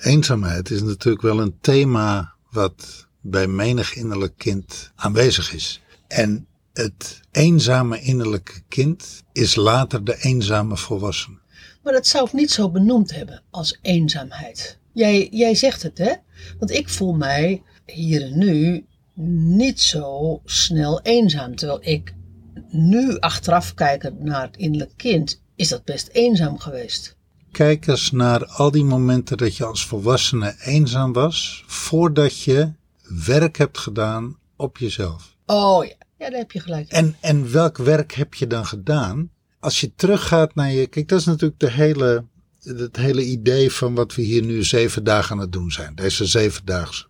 Eenzaamheid is natuurlijk wel een thema wat bij menig innerlijk kind aanwezig is. En het eenzame innerlijke kind is later de eenzame volwassene. Maar dat zou ik niet zo benoemd hebben als eenzaamheid. Jij, jij zegt het, hè? Want ik voel mij hier en nu niet zo snel eenzaam. Terwijl ik nu achteraf kijken naar het innerlijk kind, is dat best eenzaam geweest. Kijk eens naar al die momenten dat je als volwassene eenzaam was, voordat je werk hebt gedaan op jezelf. Oh ja, ja daar heb je gelijk. En, en welk werk heb je dan gedaan? Als je teruggaat naar je. Kijk, dat is natuurlijk de hele, het hele idee van wat we hier nu zeven dagen aan het doen zijn. Deze zevendaagse.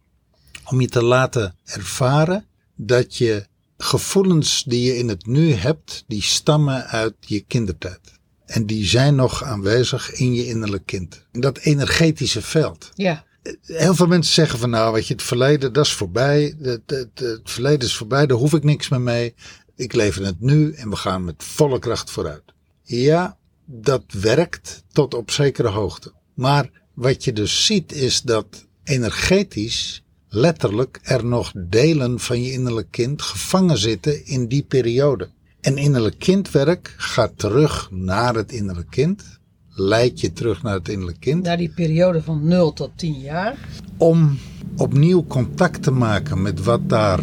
Om je te laten ervaren dat je gevoelens die je in het nu hebt, die stammen uit je kindertijd. En die zijn nog aanwezig in je innerlijk kind. In dat energetische veld. Ja. Heel veel mensen zeggen van nou, weet je, het verleden, dat is voorbij. Het, het, het verleden is voorbij, daar hoef ik niks meer mee. Ik leef in het nu en we gaan met volle kracht vooruit. Ja, dat werkt tot op zekere hoogte. Maar wat je dus ziet is dat energetisch letterlijk er nog delen van je innerlijk kind gevangen zitten in die periode. En innerlijk kindwerk gaat terug naar het innerlijk kind, leidt je terug naar het innerlijk kind. Naar die periode van 0 tot 10 jaar. Om opnieuw contact te maken met wat daar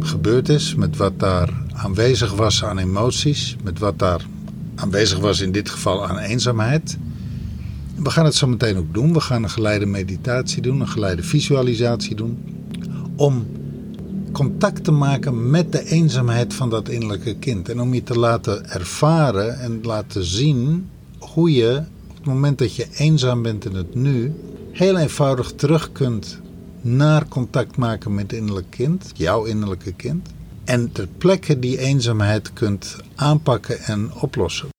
gebeurd is, met wat daar aanwezig was aan emoties, met wat daar aanwezig was in dit geval aan eenzaamheid. We gaan het zo meteen ook doen. We gaan een geleide meditatie doen, een geleide visualisatie doen. Om contact te maken met de eenzaamheid van dat innerlijke kind. En om je te laten ervaren en laten zien hoe je op het moment dat je eenzaam bent in het nu, heel eenvoudig terug kunt naar contact maken met het innerlijke kind, jouw innerlijke kind. En ter plekke die eenzaamheid kunt aanpakken en oplossen.